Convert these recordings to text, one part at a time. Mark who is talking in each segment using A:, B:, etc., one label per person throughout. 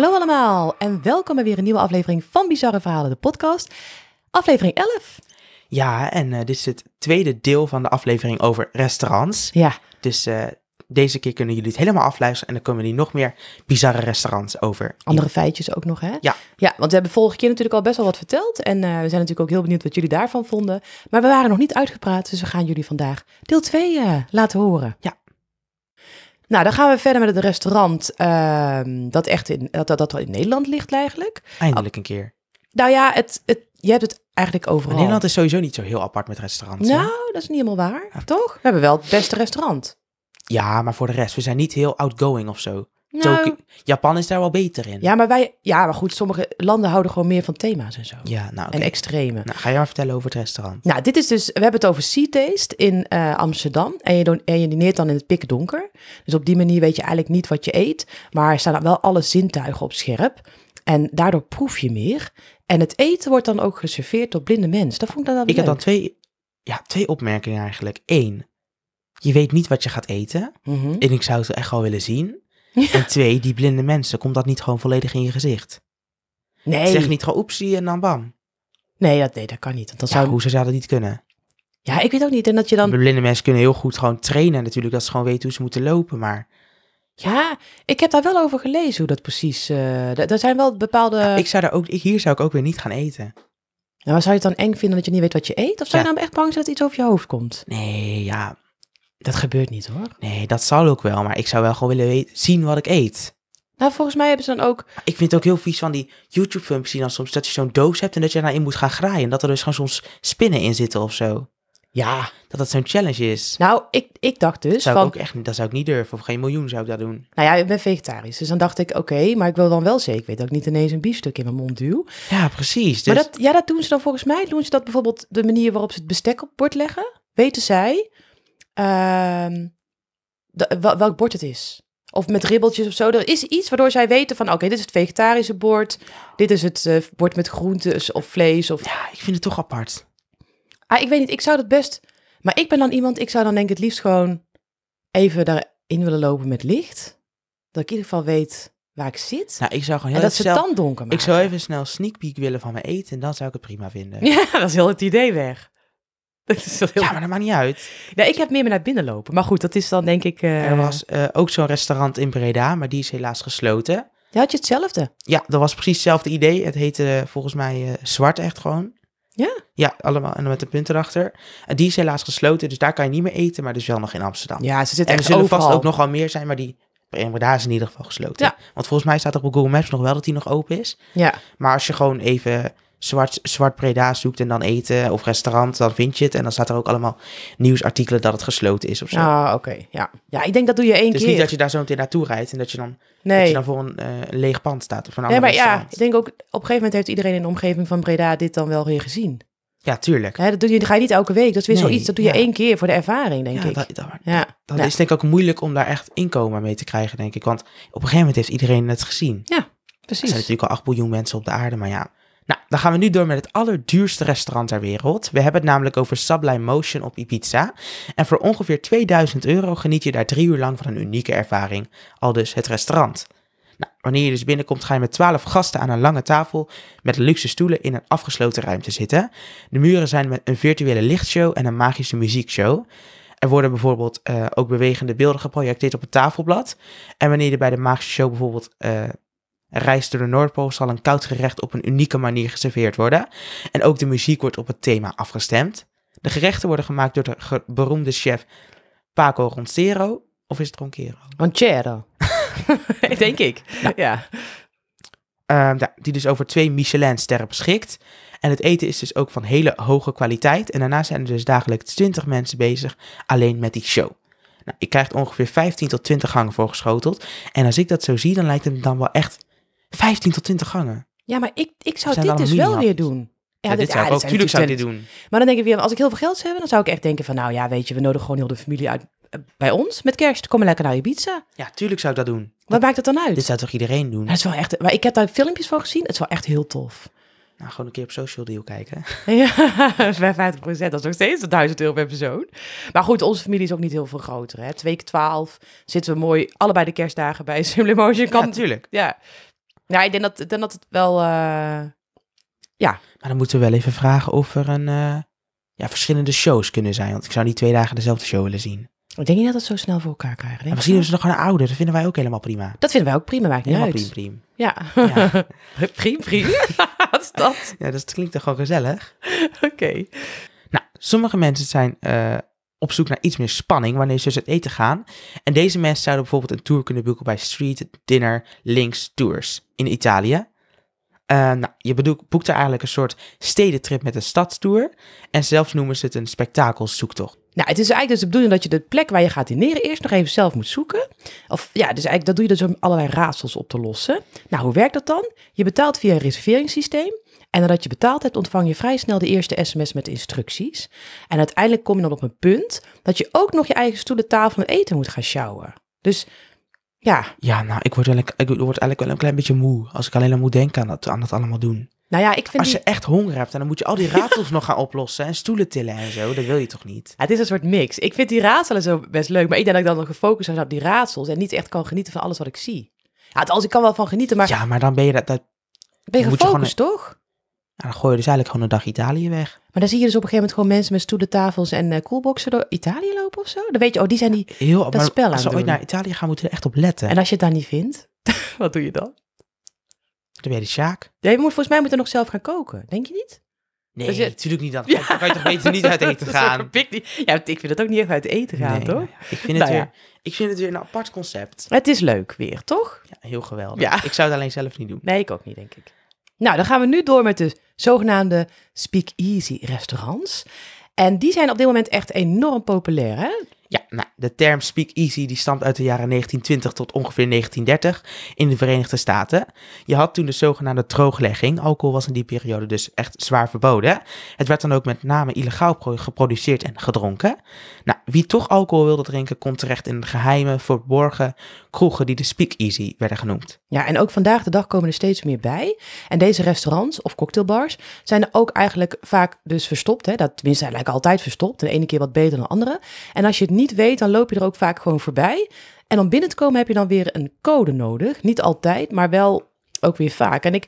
A: Hallo allemaal en welkom bij weer een nieuwe aflevering van Bizarre Verhalen, de podcast. Aflevering 11.
B: Ja, en eh, dit is het tweede deel van de aflevering over restaurants.
A: Ja,
B: Dus eh, deze keer kunnen jullie het helemaal afluisteren en dan komen jullie nog meer bizarre restaurants over.
A: andere feitjes ook nog hè?
B: Ja.
A: Ja, want we hebben vorige keer natuurlijk al best wel wat verteld en eh, we zijn natuurlijk ook heel benieuwd wat jullie daarvan vonden. Maar we waren nog niet uitgepraat, dus we gaan jullie vandaag deel 2 laten horen.
B: Ja.
A: Nou, dan gaan we verder met het restaurant ehm, dat echt in, dat, dat, dat in Nederland ligt eigenlijk.
B: Eindelijk een keer.
A: Nou ja, het, het, je hebt het eigenlijk
B: Maar
A: overal.
B: Nederland is sowieso niet zo heel apart met restaurants. hè?
A: Nou, dat is niet helemaal waar, toch? We hebben wel het beste restaurant.
B: Ja, maar voor de rest, we zijn niet heel outgoing of zo.
A: Nou,
B: Toki- Japan is daar wel beter in.
A: ja, maar wij, ja, maar goed, sommige landen houden gewoon meer van thema's en zo.
B: Ja, nou.
A: En extreme.
B: nou, ga je maar vertellen over het restaurant.
A: Nou, dit is dus, we hebben het over Sea Taste in eh, Amsterdam. En je, don- en je dineert dan in het pikdonker. Dus op die manier weet je eigenlijk niet wat je eet. Maar er staan wel alle zintuigen op scherp. En daardoor proef je meer. En het eten wordt dan ook geserveerd door blinde mensen. Dat vond ik dan wel
B: Ik heb dan twee, ja, twee opmerkingen eigenlijk. Eén, je weet niet wat je gaat eten.
A: Mhm.
B: En ik zou het echt wel willen zien.
A: Ja.
B: En twee, die blinde mensen, komt dat niet gewoon volledig in je gezicht?
A: Nee,
B: Zeg niet gewoon oepsie en dan bam.
A: nee, dat, nee, dat kan niet. Want
B: Ja,
A: zou,
B: hoe zou dat niet kunnen?
A: ja, ik weet ook niet. En dat je dan
B: Blinde mensen kunnen heel goed gewoon trainen natuurlijk, dat ze gewoon weten hoe ze moeten lopen, maar
A: Ja, ik heb daar wel over gelezen hoe dat precies. eh er zijn wel bepaalde.
B: ik zou daar ook, ik, hier zou ik ook weer niet gaan eten.
A: Nou, maar zou je het dan eng vinden dat je niet weet wat je eet? Of zou je
B: Ja.
A: dan echt bang zijn dat iets over je hoofd komt?
B: Nee, ja,
A: Dat gebeurt niet hoor.
B: nee, dat zal ook wel, maar ik zou wel gewoon willen weten, zien wat ik eet.
A: Nou, volgens mij hebben ze dan ook.
B: Ik vind het ook heel vies van die YouTube-filmpjes die dan soms dat je zo'n doos hebt en dat je daarin moet gaan graaien. En dat er dus gewoon soms spinnen in zitten of zo.
A: Ja.
B: Dat dat zo'n challenge is.
A: Nou, ik, ik dacht dus.
B: zou
A: van,
B: ik ook echt dat zou ik niet durven. Of geen miljoen zou ik dat doen.
A: Nou ja, ik ben vegetarisch. Dus dan dacht ik, oké, maar ik wil dan wel zeker weten dat ik niet ineens een biefstuk in mijn mond duw.
B: Ja, precies. Dus,
A: Maar dat, ja, dat doen ze dan volgens mij. Doen ze dat bijvoorbeeld de manier waarop ze het bestek op bord leggen? Weten zij ehm, de- wel- welk bord het is? Of met ribbeltjes of zo. Er is iets waardoor zij weten van, oké, dit is het vegetarische bord. Dit is het eh, bord met groentes of vlees. Of...
B: ja, ik vind het toch apart.
A: Ah, ik weet niet, ik zou dat best... Maar ik ben dan iemand, ik zou dan denk ik het liefst gewoon even daarin willen lopen met licht. Dat ik in ieder geval weet waar ik zit.
B: Nou, ik zou gewoon
A: en
B: heel
A: dat ze dan donker maken.
B: ik zou even snel sneak peek willen van mijn eten en dan zou ik het prima vinden.
A: Ja, dat is heel het idee weg. Dat is wel heel...
B: Ja, maar dat maakt niet uit.
A: Nee, ik heb meer naar binnen lopen. Maar goed, dat is dan denk ik... eh,
B: Er was eh, ook zo'n restaurant in Breda, maar die is helaas gesloten.
A: Ja, had je hetzelfde?
B: Ja, dat was precies hetzelfde idee. Het heette volgens mij eh, Zwart echt gewoon.
A: Ja?
B: Ja, allemaal en dan met een punt erachter. En die is helaas gesloten, dus daar kan je niet meer eten, maar dus wel nog in Amsterdam.
A: Ja, ze zitten
B: en er zullen
A: overal.
B: vast ook nog wel meer zijn, maar die in Breda is in ieder geval gesloten.
A: Ja.
B: Want volgens mij staat er op Google Maps nog wel dat die nog open is.
A: Ja,
B: Maar als je gewoon even zwart, zwart Breda zoekt en dan eten of restaurant, dan vind je het. En dan staat er ook allemaal nieuwsartikelen dat het gesloten is of zo.
A: ah, oké. Ja. ja, ik denk dat doe je één
B: dus
A: keer.
B: niet dat je daar zo meteen naartoe rijdt en dat je dan, dat
A: nee.
B: je dan voor een, eh, leeg pand staat of een
A: nee,
B: ander
A: maar ja, ik denk ook... Op een gegeven moment heeft iedereen in de omgeving van Breda dit dan wel weer gezien.
B: Ja, tuurlijk.
A: Hè, dat, doe je, dat ga je niet elke week. Dat is weer
B: Nee,
A: zoiets. Dat doe je
B: ja.
A: één keer voor de ervaring, denk
B: ja,
A: ik.
B: dat, dat,
A: ja.
B: dan
A: Nou,
B: is het denk ik ook moeilijk om daar echt inkomen mee te krijgen, denk ik. Want op een gegeven moment heeft iedereen het gezien. Er
A: precies.
B: zijn natuurlijk al 8 miljoen mensen op de aarde, maar ja. Nou, dan gaan we nu door met het allerduurste restaurant ter wereld. We hebben het namelijk over Sublime Motion op Ibiza. En voor ongeveer 2000 euro geniet je daar drie uur lang van een unieke ervaring. Al dus het restaurant. Nou, wanneer je dus binnenkomt, ga je met 12 gasten aan een lange tafel met luxe stoelen in een afgesloten ruimte zitten. De muren zijn met een virtuele lichtshow en een magische muziekshow. Er worden bijvoorbeeld eh, ook bewegende beelden geprojecteerd op het tafelblad. En wanneer je bij de magische show bijvoorbeeld reist door de Noordpool, zal een koud gerecht op een unieke manier geserveerd worden. En ook de muziek wordt op het thema afgestemd. De gerechten worden gemaakt door de beroemde chef Paco Roncero. Of is het Roncero?
A: Ranchero. denk ik. Ja.
B: Ehm, ja, die dus over twee Michelin-sterren beschikt. En het eten is dus ook van hele hoge kwaliteit. En daarna zijn er dus dagelijks 20 mensen bezig alleen met die show. Nou, je krijgt ongeveer 15 tot 20 gangen voorgeschoteld. En als ik dat zo zie, dan lijkt het dan wel echt 15 tot 20 gangen.
A: Ja, maar ik, ik zou dit dus wel weer doen.
B: Ja, dit zou ik ook.
A: zijn
B: Tuurlijk zou ik dit
A: natuurlijk
B: doen.
A: Maar dan denk ik weer, als ik heel veel geld zou hebben, dan zou ik echt denken van, nou ja, weet je, we nodigen gewoon heel de familie uit eh, bij ons met kerst. Kom maar lekker naar Ibiza.
B: Ja, tuurlijk zou ik dat doen.
A: Wat maakt het dan uit?
B: Dit zou toch iedereen doen?
A: Dat is wel echt, maar ik heb daar filmpjes van gezien. Het is wel echt heel tof.
B: Nou, gewoon een keer op Social Deal kijken.
A: Ja, bij 50 dat is nog steeds 1000 euro per persoon. Maar goed, onze familie is ook niet heel veel groter. Hè? Twee keer 12 zitten we mooi allebei de kerstdagen bij Sublimotion.
B: Ja,
A: Kan,
B: natuurlijk.
A: ja. Ja, ik denk dat, ik denk dat het wel... eh,
B: Maar dan moeten we wel even vragen of er een, eh, ja, verschillende shows kunnen zijn. Want ik zou niet twee dagen dezelfde show willen zien.
A: ik denk niet dat we het zo snel voor elkaar krijgen.
B: En
A: Denk
B: misschien is ze nog gewoon ouder. Dat vinden wij ook helemaal prima.
A: Dat vinden wij ook prima, maakt niet
B: Helemaal
A: uit.
B: prima, prima.
A: Ja.
B: Ja.
A: priem, priem. Wat is dat?
B: Ja, dat klinkt toch gewoon gezellig?
A: Oké.
B: Nou, sommige mensen zijn eh, op zoek naar iets meer spanning wanneer ze uit eten gaan. En deze mensen zouden bijvoorbeeld een tour kunnen boeken bij Street Dinner Links Tours in Italië. Eh, nou, je bedoelt, boekt er eigenlijk een soort stedentrip met een stadstour. En zelfs noemen ze het een spektakelzoektocht.
A: Nou, het is eigenlijk dus de bedoeling dat je de plek waar je gaat dineren eerst nog even zelf moet zoeken. Of ja, dus eigenlijk dat doe je dus om allerlei raadsels op te lossen. Nou, hoe werkt dat dan? Je betaalt via een reserveringssysteem. En nadat je betaald hebt, ontvang je vrij snel de eerste sms met instructies. En uiteindelijk kom je dan op een punt dat je ook nog je eigen stoelen, tafel en eten moet gaan sjouwen. Dus ja,
B: Ja, nou, ik word, wel ik word eigenlijk wel een klein beetje moe als ik alleen maar moet denken aan dat, aan dat allemaal doen.
A: nou ja, ik vind
B: Als
A: die-
B: je echt honger hebt, en dan moet je al die raadsels nog gaan oplossen en stoelen tillen en zo. Dat wil je toch niet?
A: Ja, het is een soort mix. Ik vind die raadselen zo best leuk, maar ik denk dat ik dan nog gefocust ben op die raadsels en niet echt kan genieten van alles wat ik zie. Ja, als ik kan wel van genieten, maar
B: Ja, maar dan ben je dat, dat
A: ben je
B: moet je gewoon
A: gefocust, toch?
B: Nou, dan gooi je dus eigenlijk gewoon een dag Italië weg.
A: Maar dan zie je dus op een gegeven moment gewoon mensen met stoelen, tafels en eh koelboxen door Italië lopen of zo. Dan weet je, oh, die zijn die.
B: Heel, maar
A: spel aan
B: als we ooit naar Italië gaan, moeten we er echt op letten.
A: En als je het daar niet vindt, wat doe je dan?
B: Dan ben je de Sjaak.
A: Ja, je moet, volgens mij moet je nog zelf gaan koken, denk je niet?
B: Nee,
A: Dus je-
B: natuurlijk niet. Dan, dan kan je toch beter niet uit eten
A: Dat
B: gaan.
A: Ja, ik vind het ook niet echt uit eten gaan,
B: Nee,
A: toch?
B: nou ja, ik, vind het
A: Nou ja.
B: weer, ik vind het weer een apart concept.
A: Het is leuk weer, toch?
B: Ja, heel geweldig.
A: Ja.
B: Ik zou het alleen zelf niet doen.
A: Nee, ik ook niet, denk ik. Nou, dan gaan we nu door met de zogenaamde speakeasy restaurants. En die zijn op dit moment echt enorm populair, hè?
B: Ja, nou, de term speak easy die stamt uit de jaren 1920 tot ongeveer 1930 in de Verenigde Staten. Je had toen de zogenaamde drooglegging. Alcohol was in die periode dus echt zwaar verboden. Het werd dan ook met name illegaal pro- geproduceerd en gedronken. Nou, wie toch alcohol wilde drinken kon terecht in geheime, verborgen kroegen die de speak easy werden genoemd.
A: Ja, en ook vandaag de dag komen er steeds meer bij. En deze restaurants of cocktailbars zijn er ook eigenlijk vaak dus verstopt. Hè? Dat, tenminste, eigenlijk altijd verstopt. De ene keer wat beter dan de andere. En als je het weet, dan loop je er ook vaak gewoon voorbij. En om binnen te komen heb je dan weer een code nodig. Niet altijd, maar wel ook weer vaak. En ik,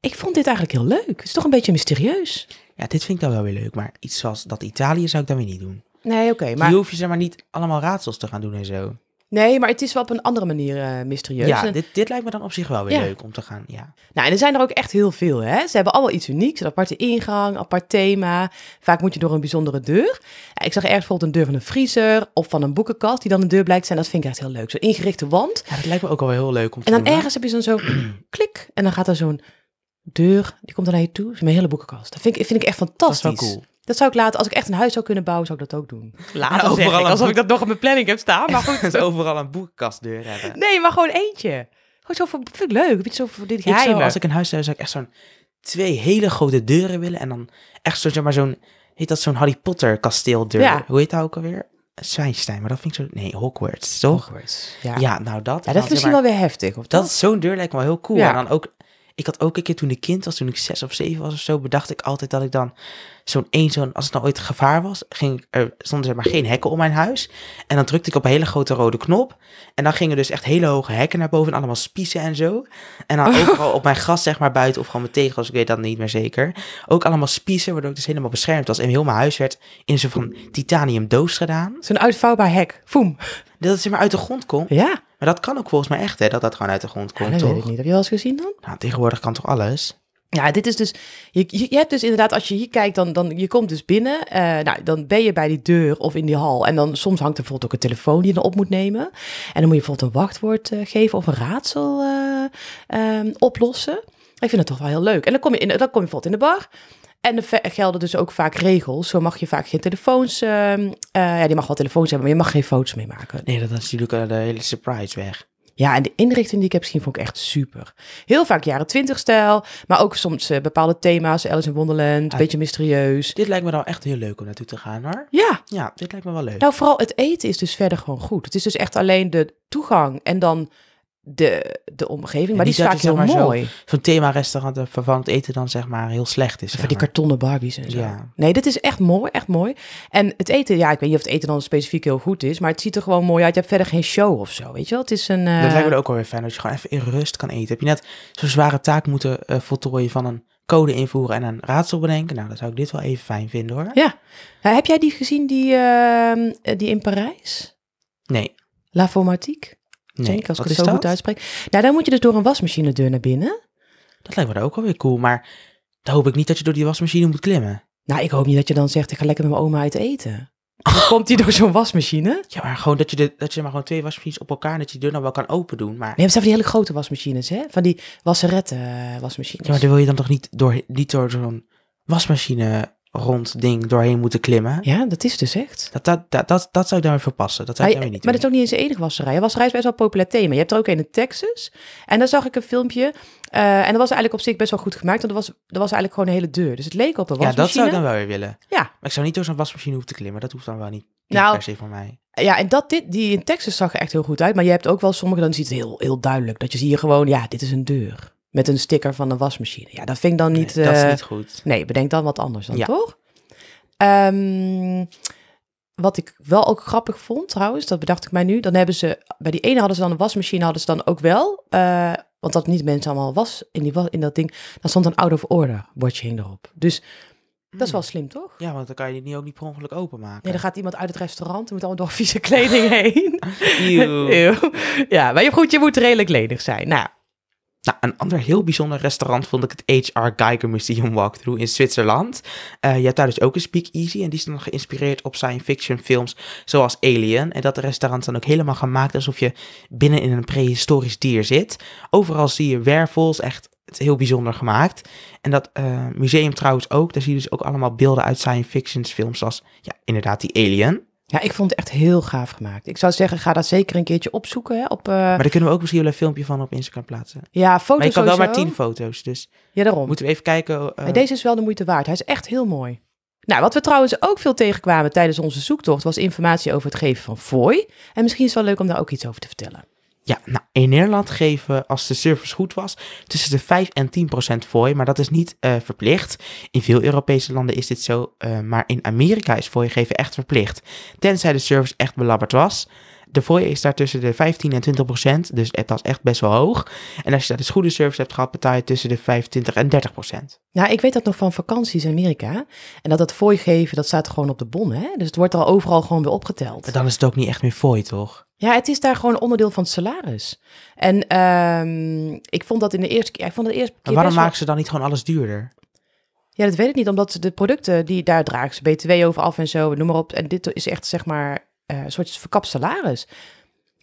A: ik vond dit eigenlijk heel leuk. Het is toch een beetje mysterieus.
B: Ja, dit vind ik dan wel weer leuk, maar iets zoals dat Italië zou ik dan weer niet doen.
A: Nee, oké.
B: Maar...
A: maar,
B: Hier hoef je zeg maar niet allemaal raadsels te gaan doen en zo.
A: Nee, maar het is wel op een andere manier eh, mysterieus.
B: Ja,
A: En-
B: dit, dit lijkt me dan op zich wel weer
A: Ja.
B: leuk om te gaan. Ja.
A: Nou, en er zijn er ook echt heel veel. Hè? Ze hebben allemaal iets unieks. Een aparte ingang, apart thema. Vaak moet je door een bijzondere deur. Ja, ik zag ergens bijvoorbeeld een deur van een vriezer of van een boekenkast die dan een deur blijkt zijn. Dat vind ik echt heel leuk. Zo'n ingerichte wand.
B: ja, dat lijkt me ook wel heel leuk om te
A: En dan
B: doen. hè?
A: ergens heb je zo'n zo klik en dan gaat er zo'n deur, die komt dan naar je toe. Dat is mijn hele boekenkast. Dat vind ik, vind ik echt
B: Dat is
A: fantastisch.
B: wel cool.
A: Dat zou ik later, als ik echt een huis zou kunnen bouwen, zou ik dat ook doen. Later
B: overal
A: zeg ik, alsof
B: boek-
A: ik dat nog op mijn planning heb staan. Maar goed,
B: Dat ze overal een boekenkastdeur hebben.
A: nee, maar gewoon eentje. Gewoon zo voor, vind ik leuk. Een beetje zo voor dit
B: Ik zou,
A: geheime.
B: als ik een huis zou, zou ik echt zo'n twee hele grote deuren willen. En dan echt zo, zeg maar, zo'n, heet dat zo'n Harry Potter kasteeldeur.
A: Ja.
B: Hoe heet dat ook alweer? Zwijnstein, maar dat vind ik zo, nee, Hogwarts, toch?
A: Hogwarts. Ja.
B: Ja, nou dat.
A: Ja, dat is misschien
B: maar,
A: wel weer heftig. Of
B: Dat
A: toch?
B: zo'n deur lijkt me wel heel cool.
A: Ja.
B: En dan ook, ik had ook een keer toen ik kind was, toen ik zes of zeven was of zo, bedacht ik altijd dat ik dan zo'n één, zo'n, als het nou ooit gevaar was, ging, er stonden zeg maar geen hekken om mijn huis. En dan drukte ik op een hele grote rode knop. En dan gingen dus echt hele hoge hekken naar boven en allemaal spiezen en zo. En dan overal op mijn gras zeg maar buiten, of gewoon mijn tegels, ik weet dat niet meer zeker. Ook allemaal spiezen, waardoor ik dus helemaal beschermd was. En heel mijn huis werd in zo'n van titanium doos gedaan.
A: Zo'n uitvouwbaar hek. Foem.
B: Dat het zeg maar uit de grond komt.
A: Ja,
B: Maar dat kan ook volgens mij echt, hè, dat dat gewoon uit de grond
A: ja
B: komt,
A: dat
B: toch?
A: weet ik niet. Heb je wel eens gezien dan?
B: Nou, tegenwoordig kan toch alles?
A: Ja, dit is dus... Je, je, hebt dus inderdaad, als je hier kijkt, dan, dan je komt dus binnen. eh, nou, dan ben je bij die deur of in die hal. En dan soms hangt er bijvoorbeeld ook een telefoon die je dan op moet nemen. En dan moet je bijvoorbeeld een wachtwoord eh, geven of een raadsel eh, ehm, oplossen. Ik vind het toch wel heel leuk. En dan kom je, in, dan kom je bijvoorbeeld in de bar. En er gelden dus ook vaak regels. Zo mag je vaak geen telefoons... eh, ja, je mag wel telefoons hebben, maar je mag geen foto's mee maken.
B: Nee, dat is natuurlijk eh, de hele surprise weg.
A: Ja, en de inrichting die ik heb gezien vond ik echt super. Heel vaak jaren twintig stijl, maar ook soms eh, bepaalde thema's. Alice in Wonderland, een
B: Ah.
A: beetje mysterieus.
B: Dit lijkt me dan echt heel leuk om naartoe te gaan, hoor.
A: Ja,
B: Ja, dit lijkt me wel leuk.
A: nou vooral het eten is dus verder gewoon goed. Het is dus echt alleen de toegang en dan de, de omgeving. Maar die is vaak heel
B: zeg maar, zo-
A: mooi.
B: Zo'n thema-restaurant eh, waarvan het eten dan zeg maar heel slecht is.
A: Van
B: zeg
A: die kartonnen Barbies en zo.
B: Ja.
A: Nee, dit is echt mooi, echt mooi. En het eten, ja, ik weet niet of het eten dan specifiek heel goed is, maar het ziet er gewoon mooi uit. Je hebt verder geen show of zo, weet je wel? Het is een... eh,
B: Dat lijkt me ook wel weer fijn, dat je gewoon even in rust kan eten. Heb je net zo'n zware taak moeten eh, voltooien van een code invoeren en een raadsel bedenken? Nou, dan zou ik dit wel even fijn vinden hoor.
A: Ja. Eh, heb jij die gezien, die, ehm, eh, die in Parijs?
B: Nee,
A: La Formatique?
B: Nee.
A: Denk als ik het zo
B: dat?
A: goed uitspreek. Nou, dan moet je dus door een wasmachine deur naar binnen.
B: Dat lijkt me dan ook wel weer cool, maar dan hoop ik niet dat je door die wasmachine moet klimmen.
A: Nou, ik hoop niet dat je dan zegt, ik ga lekker met mijn oma uit eten. Dan komt hij door zo'n wasmachine.
B: Ja, maar gewoon dat je, de, dat je maar gewoon twee wasmachines op elkaar, en dat je die deur nou wel kan open doen. Maar,
A: Nee, het zijn van die hele grote wasmachines, hè? Van die wasseretten eh, wasmachines.
B: ja, maar daar wil je dan toch niet door, niet door zo'n wasmachine rond ding doorheen moeten klimmen?
A: Ja, dat is dus echt.
B: Dat, dat, dat, dat, dat zou ik weer verpassen. Dat zou ik niet
A: maar dat is ook niet eens de enige wasserij. Wasserij is best wel een populair thema. Je hebt er ook een in Texas. En daar zag ik een filmpje. eh, en dat was eigenlijk op zich best wel goed gemaakt. Want er was, er was eigenlijk gewoon een hele deur. Dus het leek op een
B: Ja,
A: wasmachine.
B: dat zou ik dan wel weer willen.
A: Ja.
B: Maar ik zou niet door zo'n wasmachine hoeven te klimmen. Dat hoeft dan wel niet, niet
A: Nou,
B: per se van mij.
A: Ja, en dat, dit, die in Texas zag er echt heel goed uit. Maar je hebt ook wel sommige, dan ziet het heel, heel duidelijk. Dat je zie je gewoon, ja, dit is een deur. Met een sticker van een wasmachine. Ja, dat vind ik dan niet...
B: Nee, dat is
A: eh,
B: niet goed.
A: Nee, bedenk dan wat anders dan,
B: Ja.
A: toch? Ehm, wat ik wel ook grappig vond trouwens, dat bedacht ik mij nu. Dan hebben ze, bij die ene hadden ze dan een wasmachine, hadden ze dan ook wel. eh, want dat niet mensen allemaal was in, die, in dat ding. Dan stond een out of order bordje hing erop. Dus dat is wel slim, toch?
B: Ja, want dan kan je die niet ook niet per ongeluk openmaken.
A: Nee, dan gaat iemand uit het restaurant, die moet allemaal door vieze kleding heen.
B: Eeuw.
A: Eeuw. Ja, maar je- goed, je moet redelijk ledig zijn. Nou,
B: Nou, een ander heel bijzonder restaurant vond ik het H.R. Geiger Museum Walkthrough in Zwitserland. Eh, je hebt daar dus ook een speakeasy en die is dan geïnspireerd op science fiction films zoals Alien. En dat restaurant dan ook helemaal gemaakt alsof je binnen in een prehistorisch dier zit. Overal zie je wervels, echt heel bijzonder gemaakt. En dat eh, museum trouwens ook, daar zie je dus ook allemaal beelden uit science fiction films zoals, ja, inderdaad die Alien.
A: Ja, ik vond het echt heel gaaf gemaakt. Ik zou zeggen, ga dat zeker een keertje opzoeken. Hè, op, eh,
B: Maar daar kunnen we ook misschien wel een filmpje van op Instagram plaatsen.
A: ja, foto's
B: Maar je kan wel maar tien foto's, dus
A: Ja, daarom.
B: moeten we even kijken.
A: Maar deze is wel de moeite waard. Hij is echt heel mooi. Nou, wat we trouwens ook veel tegenkwamen tijdens onze zoektocht was informatie over het geven van fooi. En misschien is het wel leuk om daar ook iets over te vertellen.
B: Ja, nou, in Nederland geven, als de service goed was, tussen de 5 en 10 procent fooi, maar dat is niet eh, verplicht. In veel Europese landen is dit zo, eh, maar in Amerika is fooi geven echt verplicht, tenzij de service echt belabberd was. De fooi is daar tussen de 15 en 20 procent, dus dat is echt best wel hoog. En als je daar dus goede service hebt gehad, betaal je tussen de 25 en 30 procent.
A: Nou, ik weet dat nog van vakanties in Amerika. En dat dat fooi geven, dat staat gewoon op de bon, hè? Dus het wordt al overal gewoon weer opgeteld.
B: Dan is het ook niet echt meer fooi, toch?
A: Ja, het is daar gewoon onderdeel van het salaris. En ehm, ik vond dat in de eerste keer... Ik vond het de eerste keer
B: Maar waarom
A: wel-
B: maken ze dan niet gewoon alles duurder?
A: Ja, dat weet ik niet, omdat de producten die daar dragen ze BTW over af en zo, noem maar op. En dit is echt zeg maar eh, een soort verkapt salaris.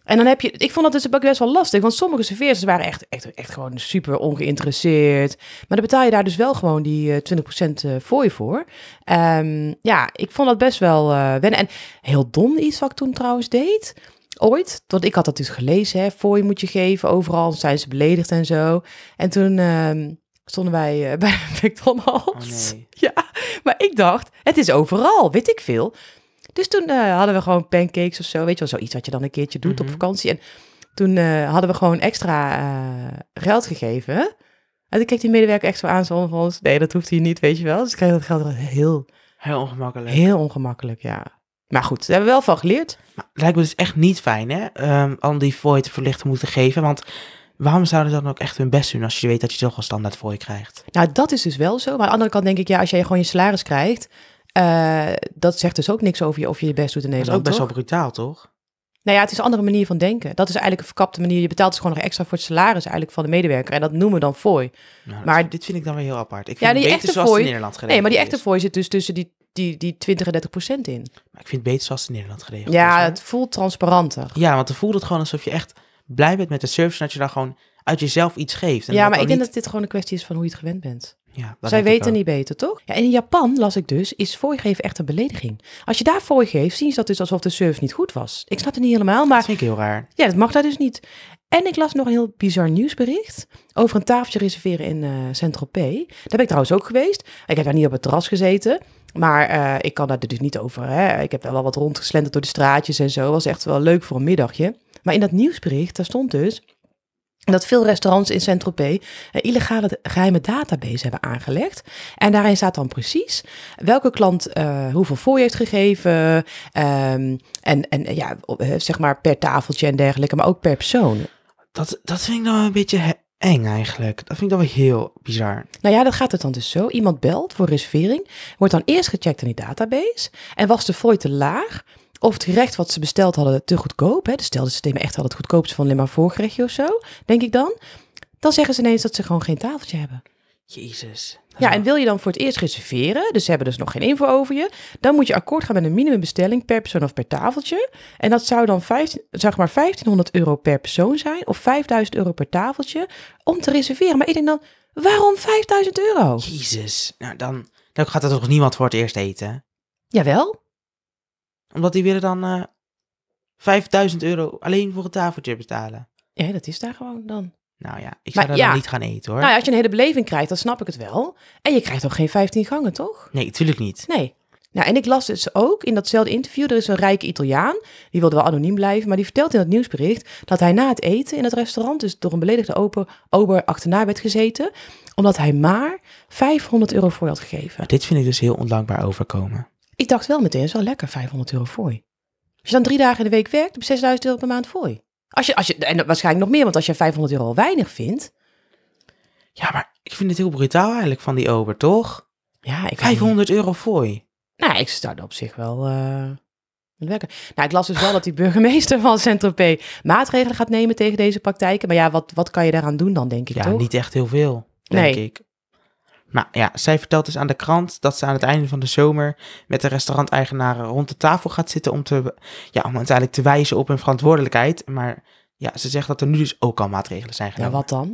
A: En dan heb je, ik vond dat dus ook best wel lastig, want sommige serveerders waren echt, echt, echt gewoon super ongeïnteresseerd. Maar dan betaal je daar dus wel gewoon die eh 20% eh, voor je voor. Ehm, ja, ik vond dat best wel eh wennen. En heel dom iets wat ik toen trouwens deed. Ooit, want ik had dat dus gelezen, hè, voor je moet je geven, overal zijn ze beledigd en zo. En toen ehm, stonden wij eh, bij McDonald's.
B: Oh nee.
A: Ja, maar ik dacht, het is overal, weet ik veel. Dus toen eh, hadden we gewoon pancakes of zo, weet je wel, zoiets wat je dan een keertje doet op
B: Mhm.
A: vakantie. En toen eh, hadden we gewoon extra eh, geld gegeven. En toen keek die medewerker echt zo aan, zo van ons, nee, dat hoeft hier niet, weet je wel. Dus ik kreeg dat geld heel,
B: Heel ongemakkelijk.
A: heel ongemakkelijk, ja. Maar goed, daar hebben we wel van geleerd.
B: Maar lijkt me dus echt niet fijn, hè? ehm, om die fooi te verlicht te moeten geven. Want waarom zouden ze dan ook echt hun best doen als je weet dat je toch al standaard fooi krijgt?
A: Nou, dat is dus wel zo. Maar aan de andere kant denk ik, ja, als jij gewoon je salaris krijgt, eh, dat zegt dus ook niks over je of je je best doet in
B: Dat is
A: Nederland.
B: ook best
A: toch?
B: wel brutaal, toch?
A: Nou ja, het is een andere manier van denken. Dat is eigenlijk een verkapte manier. Je betaalt dus gewoon nog extra voor het salaris eigenlijk van de medewerker. En dat noemen we dan fooi.
B: Nou,
A: Maar-
B: dit vind ik dan weer heel apart. Ik
A: Ja,
B: vind
A: die
B: het
A: echte
B: beter zoals
A: fooi-
B: in Nederland geregeld
A: Nee, maar die echte fooi zit dus tussen die, die, die 20 en 30 procent in.
B: Maar ik vind het beter zoals het in Nederland geregeld is.
A: Ja, het voelt transparanter.
B: Ja, want dan voelt het gewoon alsof je echt blij bent met de service en dat je dan gewoon uit jezelf iets geeft. En
A: ja, maar ik denk
B: niet-
A: dat dit gewoon een kwestie is van hoe je het gewend bent.
B: Ja,
A: Zij weten niet beter, toch? Ja, en in Japan, las ik dus, is fooi geven echt een belediging. Als je daar fooi geeft, zien ze dat dus alsof de service niet goed was. Ik snap het niet helemaal, maar
B: Dat vind ik heel raar.
A: Ja, dat mag daar dus niet. En ik las nog een heel bizar nieuwsbericht over een tafeltje reserveren in eh Saint-Tropez. Daar ben ik trouwens ook geweest. Ik heb daar niet op het terras gezeten, maar eh, ik kan daar dus niet over. Hè. Ik heb wel wat rondgeslenterd door de straatjes en zo. Was echt wel leuk voor een middagje. Maar in dat nieuwsbericht, daar stond dus... dat veel restaurants in Saint-Tropez een illegale geheime database hebben aangelegd. En daarin staat dan precies welke klant eh, hoeveel fooi heeft gegeven. ehm, en en ja, eh, zeg maar per tafeltje en dergelijke, maar ook per persoon.
B: Dat, dat vind ik dan wel een beetje eng eigenlijk. Dat vind ik dan wel heel bizar.
A: Nou ja, dan gaat het dan dus zo. Iemand belt voor reservering, wordt dan eerst gecheckt in die database. En was de fooi te laag? Of het gerecht wat ze besteld hadden te goedkoop? Hè? Dus stel dat ze echt wel het goedkoopste van alleen maar voorgerechtje of zo, denk ik dan. Dan zeggen ze ineens dat ze gewoon geen tafeltje hebben.
B: Jezus.
A: Ja, en wil je dan voor het eerst reserveren, dus ze hebben dus nog geen info over je, dan moet je akkoord gaan met een minimumbestelling per persoon of per tafeltje. En dat zou dan 15, zeg maar 1500 euro per persoon zijn of 5000 euro per tafeltje om te reserveren. Maar ik denk dan, waarom 5000 euro?
B: Jezus. Nou, dan, dan gaat er toch niemand voor het eerst eten?
A: Jawel.
B: Omdat die willen dan eh 5000 euro alleen voor een tafeltje betalen.
A: Ja, dat is daar gewoon dan.
B: Nou ja, ik
A: Maar
B: zou daar
A: ja.
B: dan niet gaan eten hoor.
A: Nou ja, als je een hele beleving krijgt, dan snap ik het wel. En je krijgt ook geen 15 gangen, toch?
B: Nee, natuurlijk niet.
A: Nee. Nou, en ik las dus ook in datzelfde interview, er is een rijke Italiaan, die wilde wel anoniem blijven, maar die vertelt in het nieuwsbericht dat hij na het eten in het restaurant dus door een beledigde ober, ober achterna werd gezeten, omdat hij maar 500 euro voor had gegeven.
B: Maar dit vind ik dus heel ondankbaar overkomen.
A: Ik dacht wel meteen, dat is wel lekker, 500 euro fooi. Als je dan drie dagen in de week werkt, heb je 6000 euro per maand fooi. Als je, als je, en waarschijnlijk nog meer, want als je 500 euro al weinig vindt.
B: Ja, maar ik vind het heel brutaal eigenlijk van die ober, toch?
A: Ja, ik weet niet.
B: 500 euro fooi.
A: Nou, ik startte op zich wel eh lekker. Nou, ik las dus wel dat die burgemeester van Saint-Tropez maatregelen gaat nemen tegen deze praktijken. Maar ja, wat, wat kan je daaraan doen dan, denk ik
B: Ja,
A: toch?
B: niet echt heel veel, denk
A: Nee.
B: ik. Nou ja, zij vertelt dus aan de krant dat ze aan het einde van de zomer met de restauranteigenaren rond de tafel gaat zitten om, te, ja, om uiteindelijk te wijzen op hun verantwoordelijkheid. Maar ja, ze zegt dat er nu dus ook al maatregelen zijn
A: Ja,
B: genomen.
A: wat dan?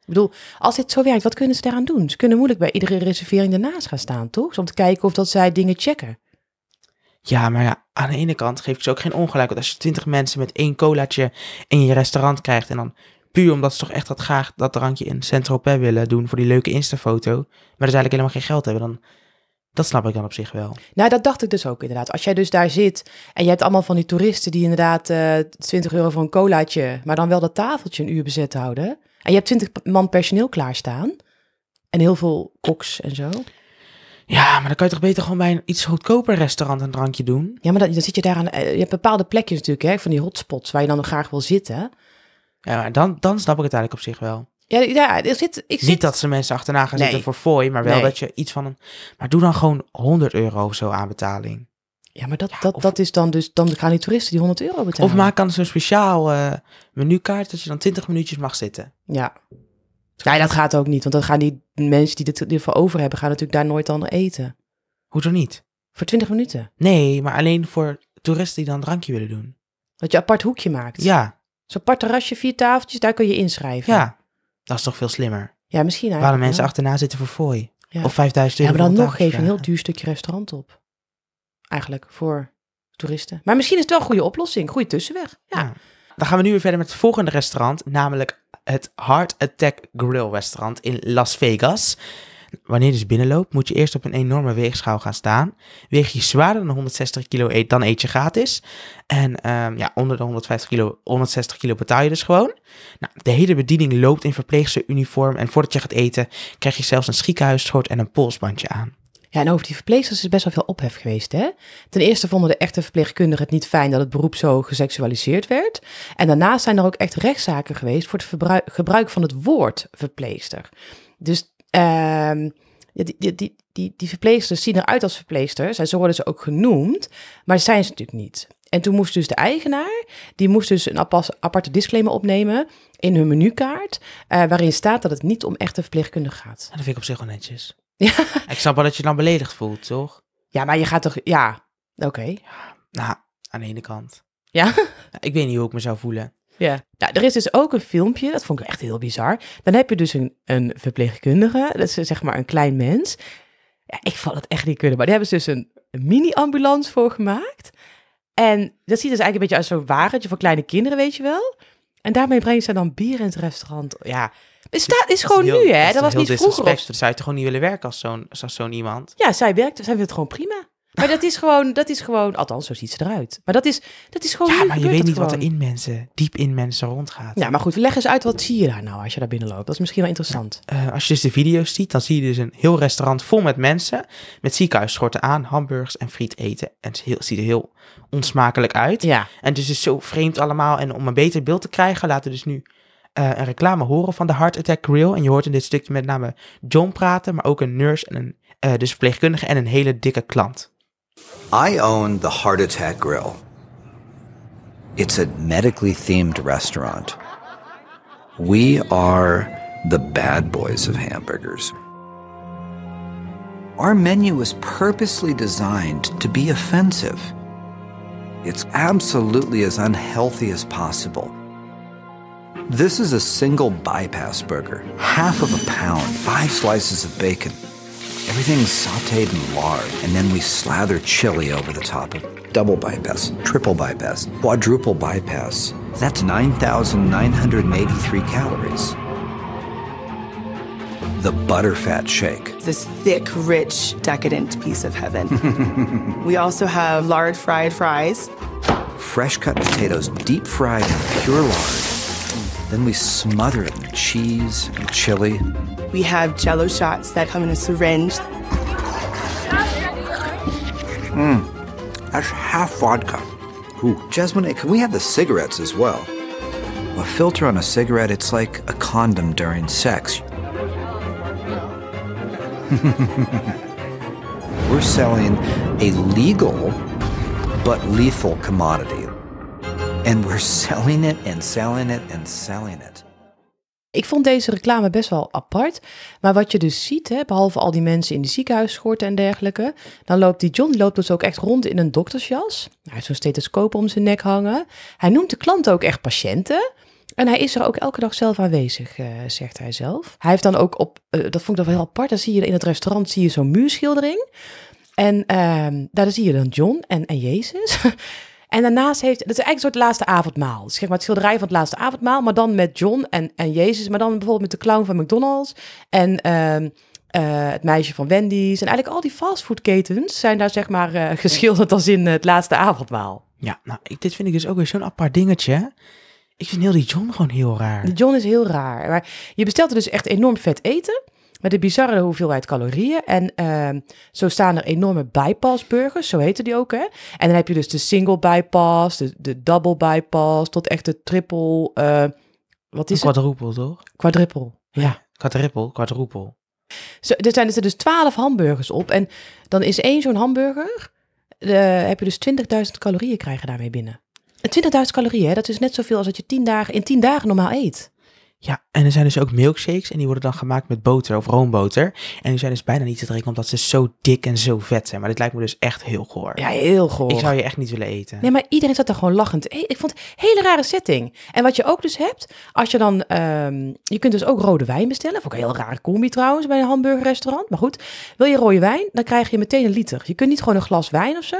A: Ik bedoel, als dit zo werkt, wat kunnen ze daaraan doen? Ze kunnen moeilijk bij iedere reservering ernaast gaan staan, toch? Om te kijken of dat zij dingen checken.
B: Ja, maar ja, aan de ene kant geef ik ze ook geen ongelijk. Want als je twintig mensen met één colaatje in je restaurant krijgt... en dan puur omdat ze toch echt dat graag dat drankje in Saint-Tropez willen doen... voor die leuke Insta-foto... maar dus eigenlijk helemaal geen geld hebben... dan dat snap ik dan op zich wel.
A: Nou, dat dacht ik dus ook inderdaad. Als jij dus daar zit en je hebt allemaal van die toeristen die inderdaad eh 20 euro voor een colaatje, maar dan wel dat tafeltje een uur bezet houden. En je hebt 20 man personeel klaarstaan. En heel veel koks en zo.
B: Ja, maar dan kan je toch beter gewoon bij een iets goedkoper restaurant een drankje doen?
A: Ja, maar dan, dan zit je daar aan. eh, Je hebt bepaalde plekjes natuurlijk, hè, van die hotspots waar je dan nog graag wil zitten.
B: Ja, maar dan, dan snap ik het eigenlijk op zich wel.
A: Ja, ja er zit. Ik zit
B: Niet dat ze mensen achterna gaan
A: Nee.
B: zitten voor fooi, maar wel
A: Nee.
B: dat je iets van een... Maar doe dan gewoon 100 euro of zo aan betaling.
A: Ja, maar dat,
B: Ja,
A: dat,
B: of-
A: dat is dan dus. Dan gaan die toeristen die 100 euro betalen.
B: Of maak dan zo'n speciaal eh, menukaart dat je dan 20 minuutjes mag zitten.
A: Ja. Nee, dat gaat ook niet. Want dan gaan die mensen die dit ervoor over hebben, gaan natuurlijk daar nooit dan eten.
B: Hoezo niet?
A: Voor 20 minuten.
B: Nee, maar alleen voor toeristen die dan een drankje willen doen.
A: Dat je een apart hoekje maakt.
B: Ja,
A: Zo'n apart terrasje, vier tafeltjes, daar kun je inschrijven.
B: ja. Dat is toch veel slimmer.
A: Ja, misschien eigenlijk
B: mensen
A: wel.
B: achterna zitten voor fooi.
A: Ja.
B: Of 5000
A: Ja,
B: euro
A: maar dan nog geef je een heel duur stukje restaurant op. Eigenlijk voor toeristen. Maar misschien is het wel een goede oplossing. Goede tussenweg. Ja.
B: Ja. Dan gaan we nu weer verder met het volgende restaurant, namelijk het Heart Attack Grill restaurant in Las Vegas. Wanneer je dus binnenloopt, moet je eerst op een enorme weegschaal gaan staan. Weeg je zwaarder dan 160 kilo, eet, dan eet je gratis. En ehm, ja, onder de 150 kilo, 160 kilo betaal je dus gewoon. Nou, de hele bediening loopt in verpleegsteruniform en voordat je gaat eten, krijg je zelfs een schiekenhuisschort en een polsbandje aan.
A: Ja, en over die verpleegsters is best wel veel ophef geweest, hè? Ten eerste vonden de echte verpleegkundigen het niet fijn dat het beroep zo geseksualiseerd werd. En daarnaast zijn er ook echt rechtszaken geweest voor het gebruik van het woord verpleegster. Dus ehm, ja, die, die, die, die, die verpleegsters zien eruit als verpleegsters en zo worden ze ook genoemd, maar dat zijn ze natuurlijk niet. En toen moest dus de eigenaar, die moest dus een aparte disclaimer opnemen in hun menukaart, eh, waarin staat dat het niet om echte verpleegkundigen gaat.
B: Dat vind ik op zich wel netjes.
A: Ja,
B: Ik snap wel dat je dan beledigd voelt, toch?
A: ja maar je gaat toch, ja, oké.
B: Nou, aan de ene kant.
A: Ja,
B: Ik weet niet hoe ik me zou voelen.
A: Ja. Nou, er is dus ook een filmpje, dat vond ik echt heel bizar. Dan heb je dus een, een verpleegkundige, dat is zeg maar een klein mens. Ja, ik vond het echt niet kunnen, maar die hebben ze dus een, een mini-ambulance voor gemaakt. En dat ziet dus eigenlijk een beetje als zo'n wagentje voor kleine kinderen, weet je wel. En daarmee brengen ze dan bier in het restaurant. Ja, het staat, is gewoon
B: heel-
A: nu, hè?
B: is
A: Dat was niet vroeger. Of...
B: zou je toch gewoon niet willen werken als zo'n als zo'n iemand?
A: Ja, zij werkt, zij vindt het gewoon prima. Maar dat is gewoon, dat is gewoon, althans, zo ziet ze eruit. Maar dat is, dat is gewoon.
B: Ja, maar je weet niet wat er in mensen, diep in mensen rondgaat.
A: Ja, maar goed, leg eens uit wat zie je daar nou als je daar binnen loopt. Dat is misschien wel interessant.
B: Eh, als je dus de video's ziet, dan zie je dus een heel restaurant vol met mensen. Met ziekenhuisschorten aan, hamburgers en friet eten. En het heel- ziet er heel onsmakelijk uit.
A: Ja.
B: En het is dus zo vreemd allemaal. En om een beter beeld te krijgen, laten we dus nu eh, een reclame horen van de Heart Attack Grill. En je hoort in dit stukje met name John praten, maar ook een nurse en een eh, dus verpleegkundige en een hele dikke klant.
C: I own the Heart Attack Grill. It's a medically themed restaurant. We are the bad boys of hamburgers. Our menu is purposely designed to be offensive. It's absolutely as unhealthy as possible. This is a single bypass burger, half of a pound, five slices of bacon. Everything's sauteed in lard, and then we slather chili over the top of it. Double bypass, triple bypass, quadruple bypass. That's 9,983 calories. The butterfat shake.
D: this thick, rich, decadent piece of heaven. we also have lard fried fries.
C: Fresh cut potatoes deep fried in pure lard. Then we smother it in cheese and chili.
D: We have jello shots that come in a syringe.
C: Mmm, That's half vodka. Ooh. Jasmine, can we have the cigarettes as well? A filter on a cigarette, it's like a condom during sex. We're selling a legal but lethal commodity. And we're selling it and selling it and selling it.
A: Ik vond deze reclame best wel apart. Maar wat je dus ziet, hè, behalve al die mensen in de ziekenhuisschorten en dergelijke, dan loopt die John loopt dus ook echt rond in een doktersjas. Hij heeft zo'n stethoscoop om zijn nek hangen. Hij noemt de klanten ook echt patiënten. En hij is er ook elke dag zelf aanwezig, eh, zegt hij zelf. Hij heeft dan ook op, eh, dat vond ik wel heel apart, dan zie je in het restaurant zie je zo'n muurschildering. En ehm, daar zie je dan John en, en Jezus. En daarnaast heeft, dat is eigenlijk een soort laatste avondmaal. Dus zeg maar het schilderij van het laatste avondmaal, maar dan met John en, en Jezus, maar dan bijvoorbeeld met de clown van McDonald's en ehm, eh, het meisje van Wendy's. En eigenlijk al die fastfoodketens zijn daar zeg maar eh, geschilderd als in het laatste avondmaal.
B: Ja, nou, ik, dit vind ik dus ook weer zo'n apart dingetje. Ik vind heel die John gewoon heel raar.
A: De John is heel raar. Maar je bestelt er dus echt enorm vet eten. Met een bizarre hoeveelheid calorieën. En ehm, zo staan er enorme bypass burgers, zo heten die ook. Hè? En dan heb je dus de single bypass, de, de double bypass, tot echt de triple. eh, wat is het?
B: quadruple, toch?
A: Quadruple. Ja.
B: Quadruple, quadruple.
A: Zo, er zijn er dus 12 hamburgers op. En dan is één zo'n hamburger. heb je dus 20.000 calorieën krijgen daarmee binnen. En 20.000 calorieën, hè, dat is net zoveel als dat je 10 dagen, in 10 dagen normaal eet.
B: Ja, en er zijn dus ook milkshakes en die worden dan gemaakt met boter of roomboter. En die zijn dus bijna niet te drinken omdat ze zo dik en zo vet zijn. Maar dit lijkt me dus echt heel goor.
A: Ja, heel goor.
B: Ik zou je echt niet willen eten.
A: Nee, maar iedereen zat daar gewoon lachend. Hey, Ik vond het een hele rare setting. En wat je ook dus hebt, als je dan... ehm, je kunt dus ook rode wijn bestellen. Ik een heel rare combi trouwens bij een hamburgerrestaurant. Maar goed, wil je rode wijn, dan krijg je meteen een liter. Je kunt niet gewoon een glas wijn of zo.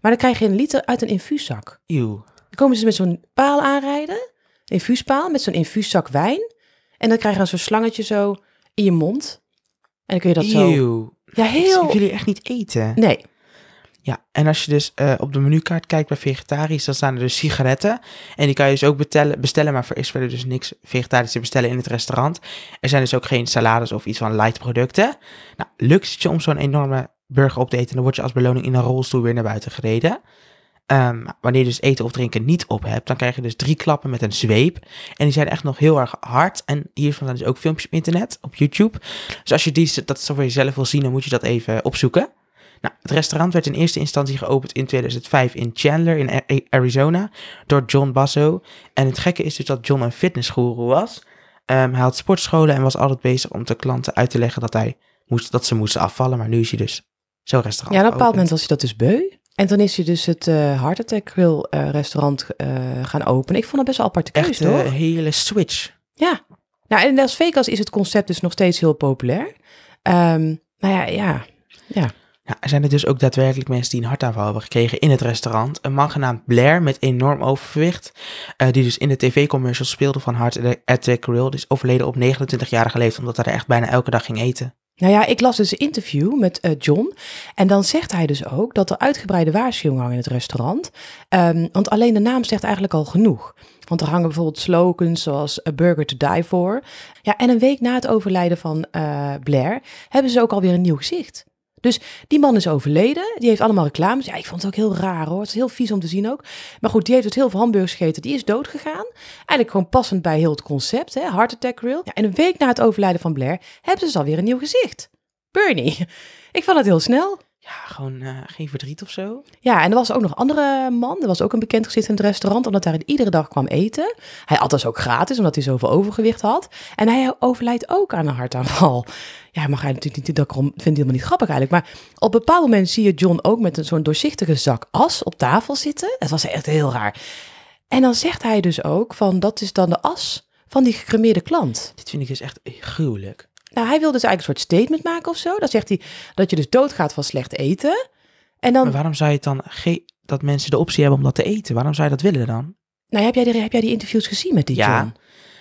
A: Maar dan krijg je een liter uit een infuuszak.
B: Eeuw.
A: Dan komen ze met zo'n paal aanrijden. Infuuspaal met zo'n infuuszak wijn. En dan krijg je dan zo'n slangetje zo in je mond. En dan kun je dat zo...
B: Eeuw.
A: Ja, heel...
B: je echt niet eten.
A: Nee.
B: Ja, en als je dus eh, op de menukaart kijkt bij vegetarisch, dan staan er dus sigaretten. En die kan je dus ook bestellen, bestellen maar er is verder dus niks vegetarisch te bestellen in het restaurant. Er zijn dus ook geen salades of iets van light producten. Nou, lukt het je om zo'n enorme burger op te eten, dan word je als beloning in een rolstoel weer naar buiten gereden. Ehm, wanneer je dus eten of drinken niet op hebt, dan krijg je dus drie klappen met een zweep. En die zijn echt nog heel erg hard. En hiervan zijn dus ook filmpjes op internet, op YouTube. Dus als je die, dat zo voor jezelf wil zien, dan moet je dat even opzoeken. Nou, het restaurant werd in eerste instantie geopend in 2005 in Chandler in Arizona door John Basso. En het gekke is dus dat John een fitnessguru was. Ehm, hij had sportscholen en was altijd bezig om de klanten uit te leggen dat, hij moest, dat ze moesten afvallen. Maar nu is hij dus zo'n restaurant
A: Ja, op een bepaald moment was hij dat dus beu. En toen is hij dus het eh Heart Attack Grill eh, restaurant eh, gaan openen. Ik vond het best wel aparte keus,
B: Echt
A: toch?
B: een hele switch.
A: Ja. Nou, en in Las Vegas is het concept dus nog steeds heel populair. Nou ja, ja. ja.
B: Ja, er zijn er dus ook daadwerkelijk mensen die een hartaanval hebben gekregen in het restaurant. Een man genaamd Blair met enorm overgewicht, die dus in de tv-commercials speelde van Heart Attack Grill, die is overleden op 29-jarige leeftijd, omdat hij er echt bijna elke dag ging eten.
A: Nou ja, ik las dus een interview met eh, John. En dan zegt hij dus ook dat er uitgebreide waarschuwingen hangen in het restaurant. Ehm, want alleen de naam zegt eigenlijk al genoeg. Want er hangen bijvoorbeeld slogans zoals A Burger to Die For. Ja, en een week na het overlijden van eh, Blair hebben ze ook alweer een nieuw gezicht. Dus die man is overleden. Die heeft allemaal reclames. Ja, ik vond het ook heel raar hoor. Het is heel vies om te zien ook. Maar goed, die heeft dus heel veel hamburgers gegeten. Die is dood gegaan. Eigenlijk gewoon passend bij heel het concept. Hè? Heart Attack Grill. Ja, en een week na het overlijden van Blair hebben ze dus alweer een nieuw gezicht. Bernie. Ik vond het heel snel.
B: Ja, gewoon eh, geen verdriet of zo.
A: Ja, en er was ook nog een andere man. Er was ook een bekend gezicht in het restaurant, omdat hij iedere dag kwam eten. Hij at dus ook gratis, omdat hij zoveel overgewicht had. En hij overlijdt ook aan een hartaanval. Ja, mag hij natuurlijk niet, dat vindt hij helemaal niet grappig eigenlijk. Maar op een bepaald moment zie je John ook met een zo'n doorzichtige zak as op tafel zitten. Het was echt heel raar. En dan zegt hij dus ook van, dat is dan de as van die gecremeerde klant.
B: Dit vind ik dus echt gruwelijk.
A: Nou, hij wil dus eigenlijk een soort statement maken of zo. Dan zegt hij dat je dus doodgaat van slecht eten. En dan,
B: Maar waarom zou je het dan dat mensen de optie hebben om dat te eten? Waarom zou je dat willen dan?
A: nou, heb jij, die, heb jij die interviews gezien met die
B: Ja.
A: John?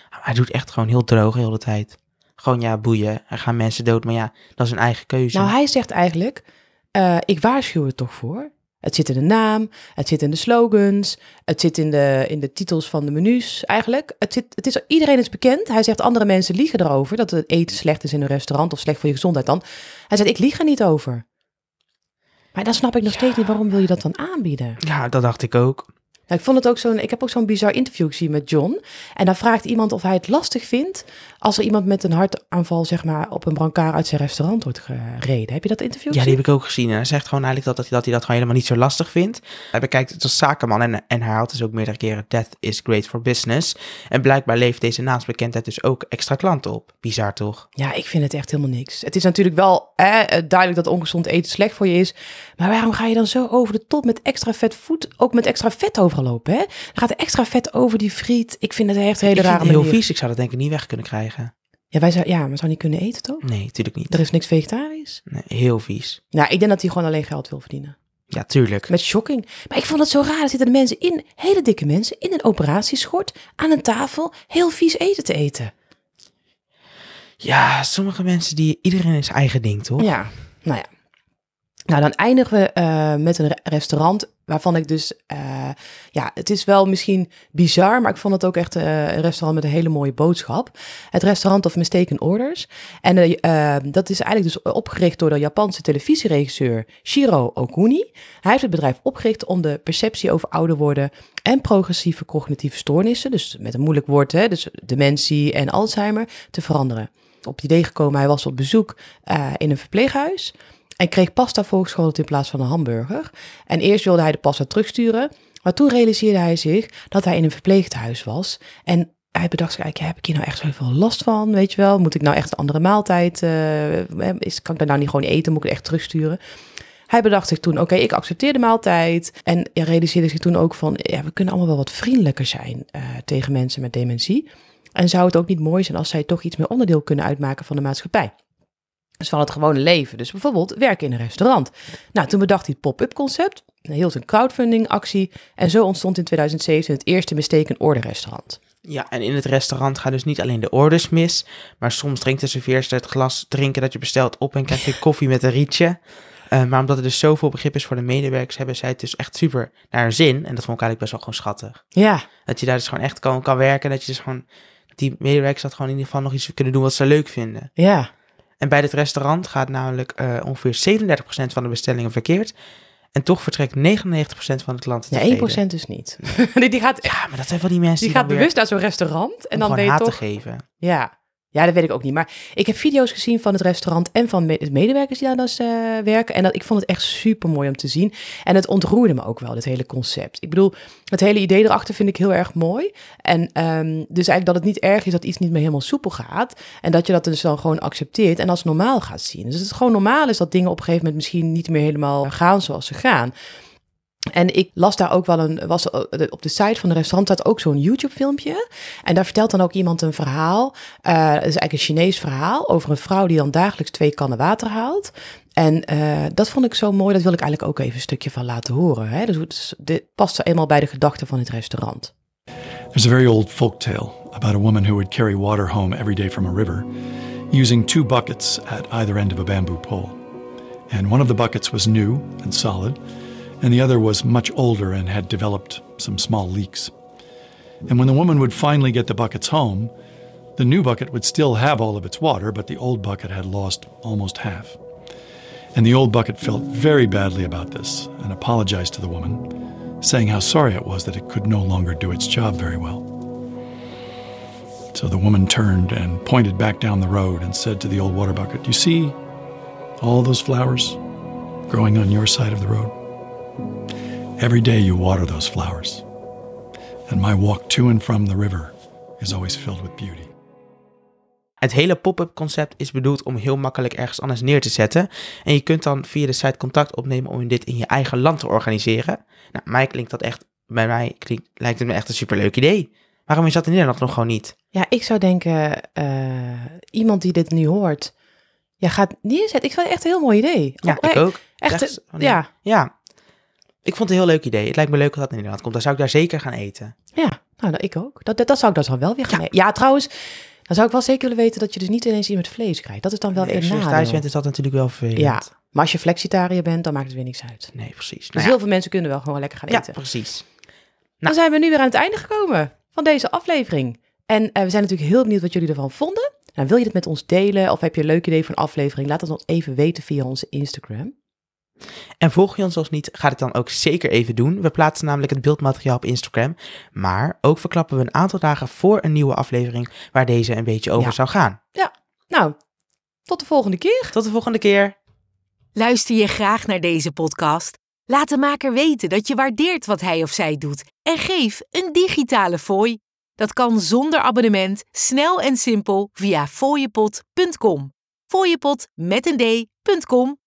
B: Hij doet echt gewoon heel droog heel de tijd. Gewoon ja, boeien. Er gaan mensen dood, maar ja, dat is een eigen keuze.
A: Nou, hij zegt eigenlijk, eh, ik waarschuw er toch voor. Het zit in de naam, het zit in de slogans, het zit in de, in de titels van de menus eigenlijk. Het zit, het is, iedereen is bekend. Hij zegt, andere mensen liegen erover dat het eten slecht is in een restaurant of slecht voor je gezondheid dan. Hij zegt, ik lieg er niet over. Maar dan snap ik nog steeds niet, waarom wil je dat dan aanbieden?
B: Ja, dat dacht ik ook.
A: Nou, ik vond het ook zo'n. Ik heb ook zo'n bizar interview gezien met John. En daar vraagt iemand of hij het lastig vindt. als er iemand met een hartaanval, zeg maar, op een brancard uit zijn restaurant wordt gereden. Heb je dat interview
B: Ja, die heb ik ook gezien. En hij zegt gewoon eigenlijk dat, dat, hij, dat hij dat gewoon helemaal niet zo lastig vindt. Hij bekijkt het als zakenman en, en herhaalt dus ook meerdere keren... Death is great for business. En blijkbaar leeft deze naamsbekendheid dus ook extra klanten op. Bizar toch?
A: Ja, ik vind het echt helemaal niks. Het is natuurlijk wel eh, duidelijk dat ongezond eten slecht voor je is. Maar waarom ga je dan zo over de top met extra vet voet, ook met extra vet overal Hè? Dan gaat er extra vet over die friet. Ik vind het echt hele
B: ik
A: rare
B: heel vies. Ik zou dat denk ik niet weg kunnen krijgen.
A: Ja, wij zou, ja, maar zou niet kunnen eten, toch?
B: Nee, natuurlijk niet.
A: Er is niks vegetarisch.
B: Nee, heel vies.
A: Nou, ik denk dat hij gewoon alleen geld wil verdienen.
B: Ja, tuurlijk.
A: Met shocking. Maar ik vond het zo raar. Er zitten de mensen in, hele dikke mensen, in een operatieschort, aan een tafel, heel vies eten te eten.
B: Ja, sommige mensen die... Iedereen is zijn eigen ding, toch?
A: Ja, nou ja. Nou, dan eindigen we eh, met een re- restaurant waarvan ik dus, eh, ja, het is wel misschien bizar, maar ik vond het ook echt eh, een restaurant met een hele mooie boodschap. Het restaurant of Mistaken Orders. En dat is eigenlijk dus opgericht door de Japanse televisieregisseur Shiro Okuni. Hij heeft het bedrijf opgericht om de perceptie over ouder worden en progressieve cognitieve stoornissen, dus met een moeilijk woord, hè, dus dementie en Alzheimer, te veranderen. Op het idee gekomen, hij was op bezoek in een verpleeghuis. En kreeg pasta voorgeschoteld in plaats van een hamburger. En eerst wilde hij de pasta terugsturen. Maar toen realiseerde hij zich dat hij in een verpleeghuis was. En hij bedacht zich eigenlijk, heb ik hier nou echt zoveel last van? Weet je wel, moet ik nou echt een andere maaltijd? eh, is, kan ik dat nou niet gewoon eten? Moet ik het echt terugsturen? Hij bedacht zich toen, oké, ik accepteer de maaltijd. En realiseerde zich toen ook van, ja, we kunnen allemaal wel wat vriendelijker zijn eh, tegen mensen met dementie. En zou het ook niet mooi zijn als zij toch iets meer onderdeel kunnen uitmaken van de maatschappij? Dus van het gewone leven. Dus bijvoorbeeld werken in een restaurant. Nou, toen bedacht hij het pop-up concept. Hij hield een crowdfunding actie. En zo ontstond in 2007 het eerste Mistaken Order restaurant.
B: Ja, en in het restaurant gaan dus niet alleen de orders mis, maar soms drinkt de serveerster het glas drinken dat je bestelt op en krijg je koffie met een rietje. Eh, maar omdat er dus zoveel begrip is voor de medewerkers, hebben zij het dus echt super naar hun zin. En dat vond ik eigenlijk best wel gewoon schattig.
A: Ja,
B: Dat je daar dus gewoon echt kan, kan werken. Dat je dus gewoon, die medewerkers dat gewoon in ieder geval nog iets kunnen doen wat ze leuk vinden.
A: ja.
B: En bij dit restaurant gaat namelijk eh, ongeveer 37% van de bestellingen verkeerd. En toch vertrekt 99% van de klanten
A: Ja,
B: tevreden.
A: 1% dus niet. die, die gaat,
B: Ja, maar dat zijn van die mensen
A: die
B: die,
A: gaat bewust naar zo'n restaurant. En dan je
B: haat
A: toch...
B: te geven.
A: Ja. Ja, dat weet ik ook niet. Maar ik heb video's gezien van het restaurant en van de medewerkers die daar dus eh, werken. En dat, ik vond het echt super mooi om te zien. En het ontroerde me ook wel, dit hele concept. Ik bedoel, het hele idee erachter vind ik heel erg mooi. En ehm, dus eigenlijk dat het niet erg is dat iets niet meer helemaal soepel gaat. En dat je dat dus dan gewoon accepteert en als normaal gaat zien. Dus het gewoon normaal is dat dingen op een gegeven moment misschien niet meer helemaal gaan zoals ze gaan. En ik las daar ook wel een, was op de site van de restaurant staat ook zo'n YouTube-filmpje. En daar vertelt dan ook iemand een verhaal. Eh het is eigenlijk een Chinees verhaal over een vrouw die dan dagelijks twee kannen water haalt. En eh, dat vond ik zo mooi, dat wil ik eigenlijk ook even een stukje van laten horen. Hè? Dus is- dit past eenmaal bij de gedachten van het restaurant.
E: There's a very old folk tale about a woman who would carry water home every day from a river. using two buckets at either end of a bamboo pole. And one of the buckets was new and solid, and the other was much older and had developed some small leaks. And when the woman would finally get the buckets home, the new bucket would still have all of its water, but the old bucket had lost almost half. And the old bucket felt very badly about this and apologized to the woman, saying how sorry it was that it could no longer do its job very well. So the woman turned and pointed back down the road and said to the old water bucket, You see all those flowers growing on your side of the road? Every day you water those flowers, and my walk to and from the river is always filled with beauty.
B: Het hele pop-up concept is bedoeld om heel makkelijk ergens anders neer te zetten. En je kunt dan via de site contact opnemen om dit in je eigen land te organiseren. Nou, mij klinkt dat echt, bij mij klinkt, lijkt het me echt een superleuk idee. Waarom is dat in Nederland nog gewoon niet?
A: Ja, ik zou denken, eh, iemand die dit nu hoort, ja, gaat neerzetten. Ik vind het echt een heel mooi idee.
B: Ja, ik ook.
A: Echt,
B: Rechts-
A: eh, ja,
B: Ja. Ik vond het een heel leuk idee. Het lijkt me leuk dat dat in Nederland komt. Dan zou ik daar zeker gaan eten.
A: ja, nou, ik ook. Dat, dat, dat zou ik dan wel weer gaan. Ja. ja, trouwens, dan zou ik wel zeker willen weten dat je dus niet ineens iets met vlees krijgt. Dat is dan wel
B: Nee, als
A: een
B: je thuis bent is dat natuurlijk wel vervelend.
A: Ja, maar als je flexitariër bent, dan maakt het weer niks uit.
B: Nee, precies.
A: Dus
B: Nou ja,
A: heel veel mensen kunnen wel gewoon lekker gaan
B: ja,
A: eten.
B: precies.
A: Dan zijn we nu weer aan het einde gekomen van deze aflevering. En eh, we zijn natuurlijk heel benieuwd wat jullie ervan vonden. Nou, wil je dit met ons delen of heb je een leuk idee voor een aflevering? Laat het ons even weten via onze Instagram.
B: En volg je ons als niet, ga het dan ook zeker even doen. We plaatsen namelijk het beeldmateriaal op Instagram. Maar ook verklappen we een aantal dagen voor een nieuwe aflevering waar deze een beetje over
A: Ja.
B: zou gaan.
A: Nou, tot de volgende keer.
B: Tot de volgende keer.
F: Luister je graag naar deze podcast? Laat de maker weten dat je waardeert wat hij of zij doet en geef een digitale fooi. Dat kan zonder abonnement, snel en simpel via fooiepot.com. Fooiepot met een d.com